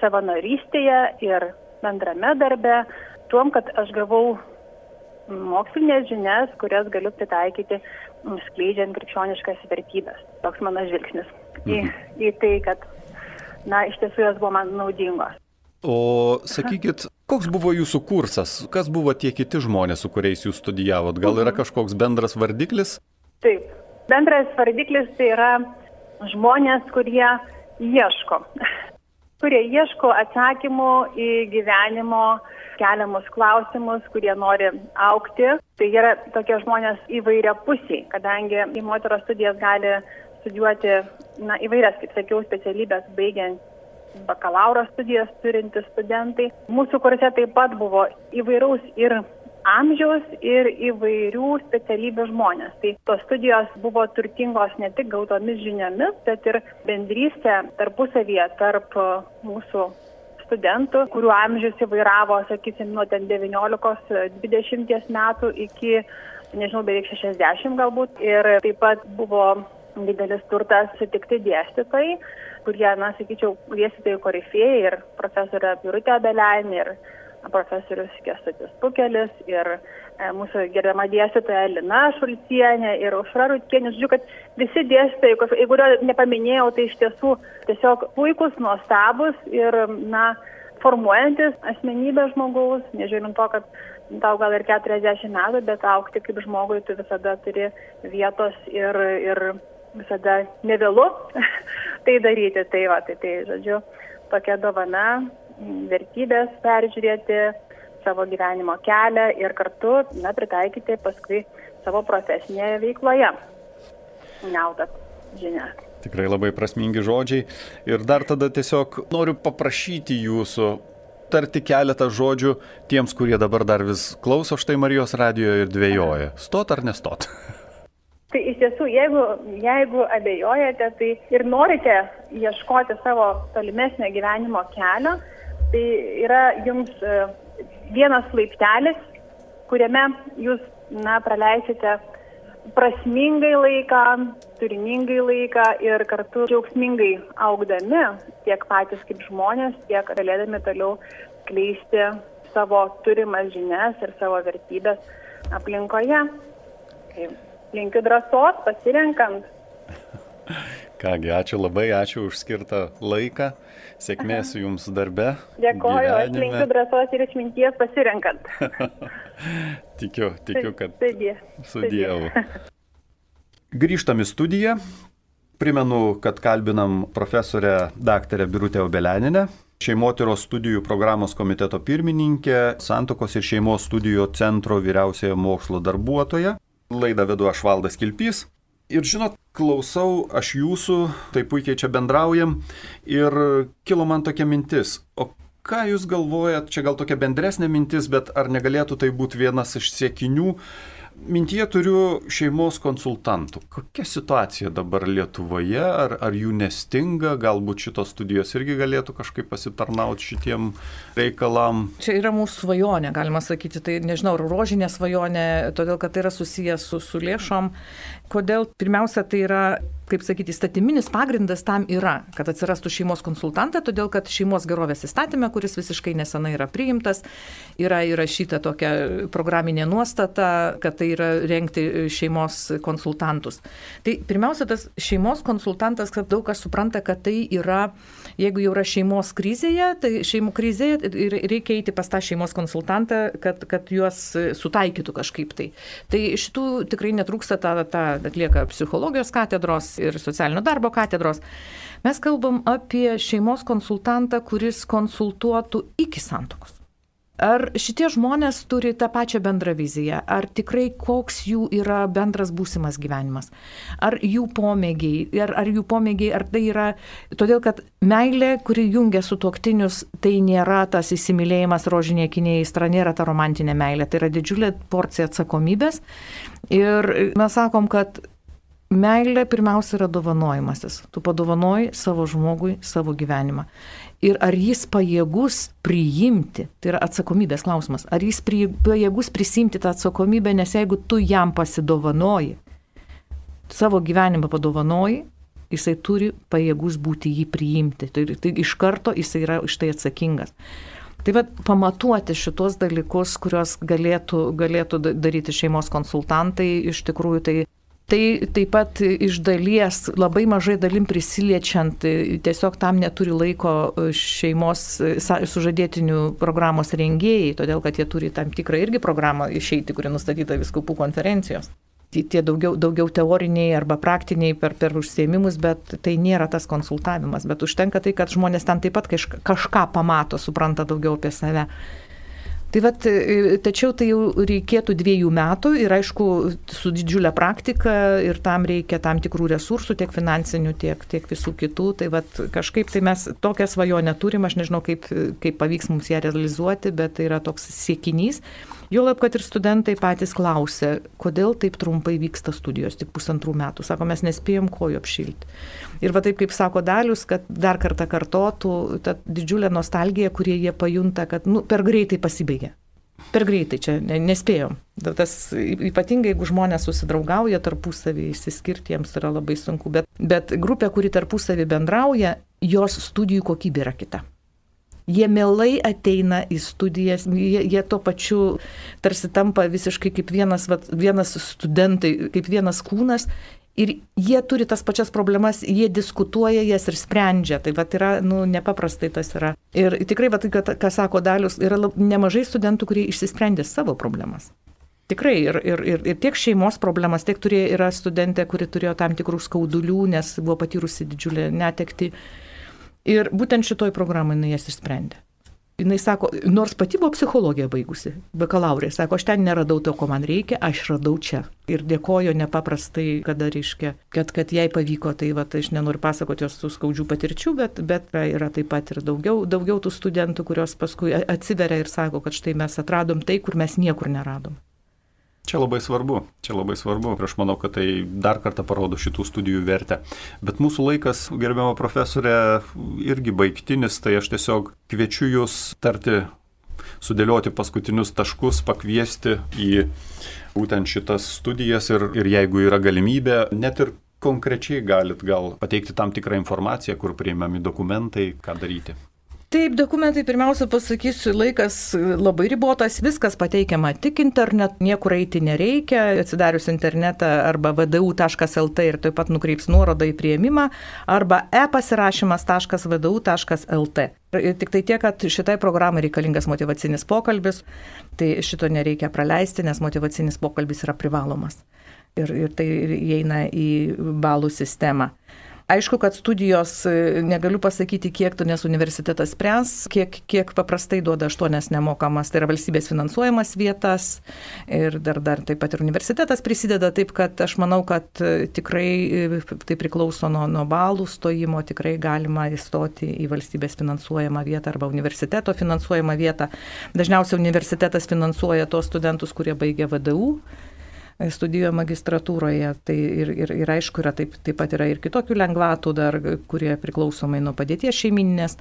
savanorystėje ir bendrame darbe, tuom, kad aš gavau mokslinės žinias, kurias galiu pritaikyti skleidžiant krikščioniškas vertybės. Toks mano žvilgsnis į, mhm. į tai, kad, na, iš tiesų jos buvo man naudingos. O sakykit, koks buvo jūsų kursas? Kas buvo tie kiti žmonės, su kuriais jūs studijavot? Gal yra mhm. kažkoks bendras vardiklis? Taip. Bendras vardiklis tai yra žmonės, kurie ieško, kurie ieško atsakymų į gyvenimo keliamus klausimus, kurie nori aukti. Tai yra tokie žmonės įvairia pusiai, kadangi į moterio studijas gali studijuoti na, įvairias, kaip sakiau, specialybės baigiant bakalauro studijas turintys studentai. Mūsų kurse taip pat buvo įvairaus ir amžiaus ir įvairių specialybių žmonės. Tai tos studijos buvo turtingos ne tik gautomis žiniomis, bet ir bendrystė tarpusavyje tarp mūsų studentų, kurių amžius įvairavo, sakysim, nuo 19-20 metų iki, nežinau, beveik 60 galbūt. Ir taip pat buvo didelis turtas sutikti dėstytojai, kurie, na, sakyčiau, dėstytojai korifėjai ir profesorė Birutė Belainė ir profesorius Kestutis Pukelis ir e, mūsų gerbiama dėstytoja Lina Šulcienė ir Užra Rutkienė. Žodžiu, kad visi dėstytojai, kurio nepaminėjau, tai iš tiesų tiesiog puikus, nuostabus ir, na, formuojantis asmenybę žmogaus, nežiūrint to, kad tau gal ir 40 metų, bet aukti kaip žmogui tu visada turi vietos ir, ir visada nevėlu tai daryti. Tai va, tai, tai žodžiu, tokia dovana, vertybės peržiūrėti, savo gyvenimo kelią ir kartu, na, pritaikyti paskui savo profesinėje veikloje. Naudą žinia. Tikrai labai prasmingi žodžiai. Ir dar tada tiesiog noriu paprašyti jūsų tarti keletą žodžių tiems, kurie dabar dar vis klauso štai Marijos radijo ir dvėjoja. Stot ar nestot? Tai iš tiesų, jeigu, jeigu abejojate, tai ir norite ieškoti savo tolimesnio gyvenimo kelio, tai yra jums e, vienas laiptelis, kuriame jūs na, praleisite prasmingai laiką, turiningai laiką ir kartu džiaugsmingai augdami tiek patys kaip žmonės, tiek galėdami toliau kleisti savo turimas žinias ir savo vertybės aplinkoje. Taip linkiu drąsos pasirenkant. Kągi, ačiū labai, ačiū už skirtą laiką. Sėkmės jums darbe. Dėkoju, gyvenime. aš linkiu drąsos ir išminties pasirenkant. tikiu, tikiu, kad Sudie. su Dievu. Grįžtam į studiją. Primenu, kad kalbinam profesorę daktarę Birutę Obeleninę, šeimotyros studijų programos komiteto pirmininkė, Santokos ir šeimos studijų centro vyriausiojo mokslo darbuotoja. Laidą vedu aš Valdas Kilpys. Ir žinot, klausau aš jūsų, taip puikiai čia bendraujam ir kilo man tokia mintis, o ką jūs galvojat, čia gal tokia bendresnė mintis, bet ar negalėtų tai būti vienas iš siekinių Mintyje turiu šeimos konsultantų. Kokia situacija dabar Lietuvoje, ar, ar jų nestinga, galbūt šitos studijos irgi galėtų kažkaip pasitarnauti šitiem reikalam. Čia yra mūsų svajonė, galima sakyti, tai nežinau, rožinė svajonė, todėl kad tai yra susijęs su, su lėšom. Kodėl? Pirmiausia, tai yra kaip sakyti, įstatyminis pagrindas tam yra, kad atsirastų šeimos konsultantą, todėl kad šeimos gerovės įstatymė, kuris visiškai nesenai yra priimtas, yra įrašyta tokia programinė nuostata, kad tai yra renkti šeimos konsultantus. Tai pirmiausia, tas šeimos konsultantas, kad daug kas supranta, kad tai yra, jeigu jau yra šeimos krizėje, tai šeimų krizėje reikia eiti pas tą šeimos konsultantą, kad, kad juos sutaikytų kažkaip tai. Tai šitų tikrai netrūksta, tą, tą atlieka psichologijos katedros ir socialinio darbo katedros. Mes kalbam apie šeimos konsultantą, kuris konsultuotų iki santokos. Ar šitie žmonės turi tą pačią bendrą viziją? Ar tikrai koks jų yra bendras būsimas gyvenimas? Ar jų pomėgiai? Ar, ar jų pomėgiai, ar tai yra... Todėl, kad meilė, kuri jungia su tuoktinius, tai nėra tas įsimylėjimas rožinė kinė įstra, nėra ta romantinė meilė. Tai yra didžiulė porcija atsakomybės. Ir mes sakom, kad Meilė pirmiausia yra dovanojimasis. Tu padovanoji savo žmogui savo gyvenimą. Ir ar jis pajėgus priimti, tai yra atsakomybės klausimas, ar jis pajėgus prisimti tą atsakomybę, nes jeigu tu jam pasidovanoji, savo gyvenimą padovanoji, jisai turi pajėgus būti jį priimti. Tai, tai iš karto jisai yra už tai atsakingas. Tai vad pamatuoti šitos dalykus, kuriuos galėtų, galėtų daryti šeimos konsultantai, iš tikrųjų tai Tai taip pat iš dalies labai mažai dalim prisiliečiant, tiesiog tam neturi laiko šeimos sužadėtinių programos rengėjai, todėl kad jie turi tam tikrą irgi programą išeiti, kuri nustatyta viskupų konferencijos. tie daugiau, daugiau teoriniai arba praktiniai per, per užsiemimus, bet tai nėra tas konsultavimas, bet užtenka tai, kad žmonės ten taip pat kažką pamato, supranta daugiau apie save. Tai vat, e, tačiau tai jau reikėtų dviejų metų ir aišku, su didžiulė praktika ir tam reikia tam tikrų resursų, tiek finansinių, tiek, tiek visų kitų. Tai vat, kažkaip tai mes tokią svajonę turim, aš nežinau, kaip, kaip pavyks mums ją realizuoti, bet tai yra toks siekinys. Juolab, kad ir studentai patys klausia, kodėl taip trumpai vyksta studijos, tik pusantrų metų. Sako, mes nespėjom kojų apšilti. Ir va taip kaip sako Dalius, kad dar kartą kartotų tą didžiulę nostalgiją, kurie jie pajunta, kad nu, per greitai pasibaigė. Per greitai čia nespėjom. Tas ypatingai, jeigu žmonės susidraugauja tarpusavį, išsiskirti jiems yra labai sunku. Bet, bet grupė, kuri tarpusavį bendrauja, jos studijų kokybė yra kita jie mielai ateina į studijas, jie, jie to pačiu tarsi tampa visiškai kaip vienas, vat, vienas studentai, kaip vienas kūnas. Ir jie turi tas pačias problemas, jie diskutuoja jas ir sprendžia. Tai vat yra, nu, nepaprastai tas yra. Ir tikrai, vat, ką sako Dalius, yra lab, nemažai studentų, kurie išsisprendė savo problemas. Tikrai ir, ir, ir, ir tiek šeimos problemas, tiek turėjo, yra studentė, kuri turėjo tam tikrų skaudulių, nes buvo patyrusi didžiulę netekti. Ir būtent šitoj programai jinai jas išsprendė. Jis sako, nors pati buvo psichologiją baigusi, bakalaurė, sako, aš ten neradau to, ko man reikia, aš radau čia. Ir dėkoju nepaprastai, kada reiškia, kad, kad jai pavyko, tai va, aš nenoriu pasakoti jos tų skaudžių patirčių, bet, bet yra taip pat ir daugiau, daugiau tų studentų, kurios paskui atsiveria ir sako, kad štai mes atradom tai, kur mes niekur neradom. Čia labai svarbu, čia labai svarbu ir aš manau, kad tai dar kartą parodo šitų studijų vertę. Bet mūsų laikas, gerbiama profesorė, irgi baigtinis, tai aš tiesiog kviečiu jūs tarti, sudėlioti paskutinius taškus, pakviesti į būtent šitas studijas ir, ir jeigu yra galimybė, net ir konkrečiai galit gal pateikti tam tikrą informaciją, kur priimami dokumentai, ką daryti. Taip, dokumentai pirmiausia pasakysiu, laikas labai ribotas, viskas pateikiama tik internet, niekur eiti nereikia, atsidarius internetą arba vdu.lt ir taip pat nukreips nuorodą į prieimimą, arba e-pasirašymas.vdu.lt. Tik tai tiek, kad šitai programai reikalingas motivacinis pokalbis, tai šito nereikia praleisti, nes motivacinis pokalbis yra privalomas. Ir, ir tai įeina į balų sistemą. Aišku, kad studijos, e, negaliu pasakyti, kiek tu, nes universitetas spręs, kiek, kiek paprastai duoda aštuonias nemokamas, tai yra valstybės finansuojamas vietas ir dar, dar taip pat ir universitetas prisideda, taip kad aš manau, kad e, tikrai e, tai priklauso nuo, nuo balų stojimo, tikrai galima įstoti į valstybės finansuojamą vietą arba universiteto finansuojamą vietą. Dažniausiai universitetas finansuoja tos studentus, kurie baigia VDU studijuoja magistratūroje. Tai ir, ir, ir aišku, yra taip, taip pat yra ir kitokių lengvatų dar, kurie priklausomai nuo padėties šeimininės.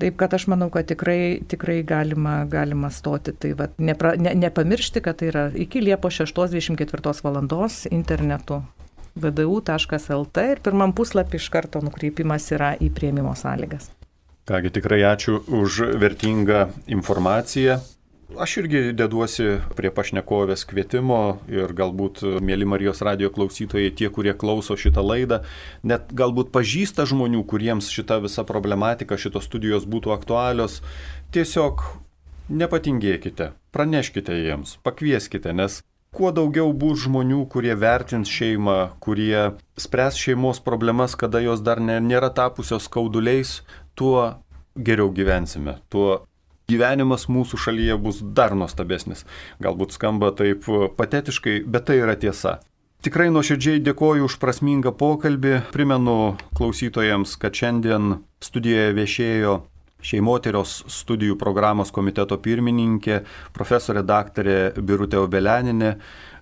Taip kad aš manau, kad tikrai, tikrai galima, galima stoti. Tai vat, nepra, ne, nepamiršti, kad tai yra iki Liepos 6.24 val. internetu vdu.lt ir pirmam puslapį iš karto nukreipimas yra į prieimimo sąlygas. Kągi tikrai ačiū už vertingą informaciją. Aš irgi deduosi prie pašnekovės kvietimo ir galbūt, mėly Marijos radio klausytojai, tie, kurie klauso šitą laidą, net galbūt pažįsta žmonių, kuriems šita visa problematika, šitos studijos būtų aktualios, tiesiog nepatingėkite, praneškite jiems, pakvieskite, nes kuo daugiau bus žmonių, kurie vertins šeimą, kurie spręs šeimos problemas, kada jos dar nėra tapusios skauduliais, tuo geriau gyvensime, tuo gyvenimas mūsų šalyje bus dar nuostabesnis. Galbūt skamba taip patetiškai, bet tai yra tiesa. Tikrai nuoširdžiai dėkoju už prasmingą pokalbį. Primenu klausytojams, kad šiandien studijoje viešėjo šeimoterios studijų programos komiteto pirmininkė, profesorė daktarė Birutė Obeleninė,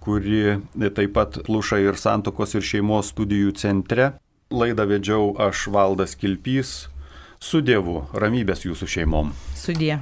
kuri taip pat pluša ir santokos ir šeimos studijų centre. Laidą vedžiau aš Valdas Kilpys. Su Dievu, ramybės jūsų šeimom. Sudie.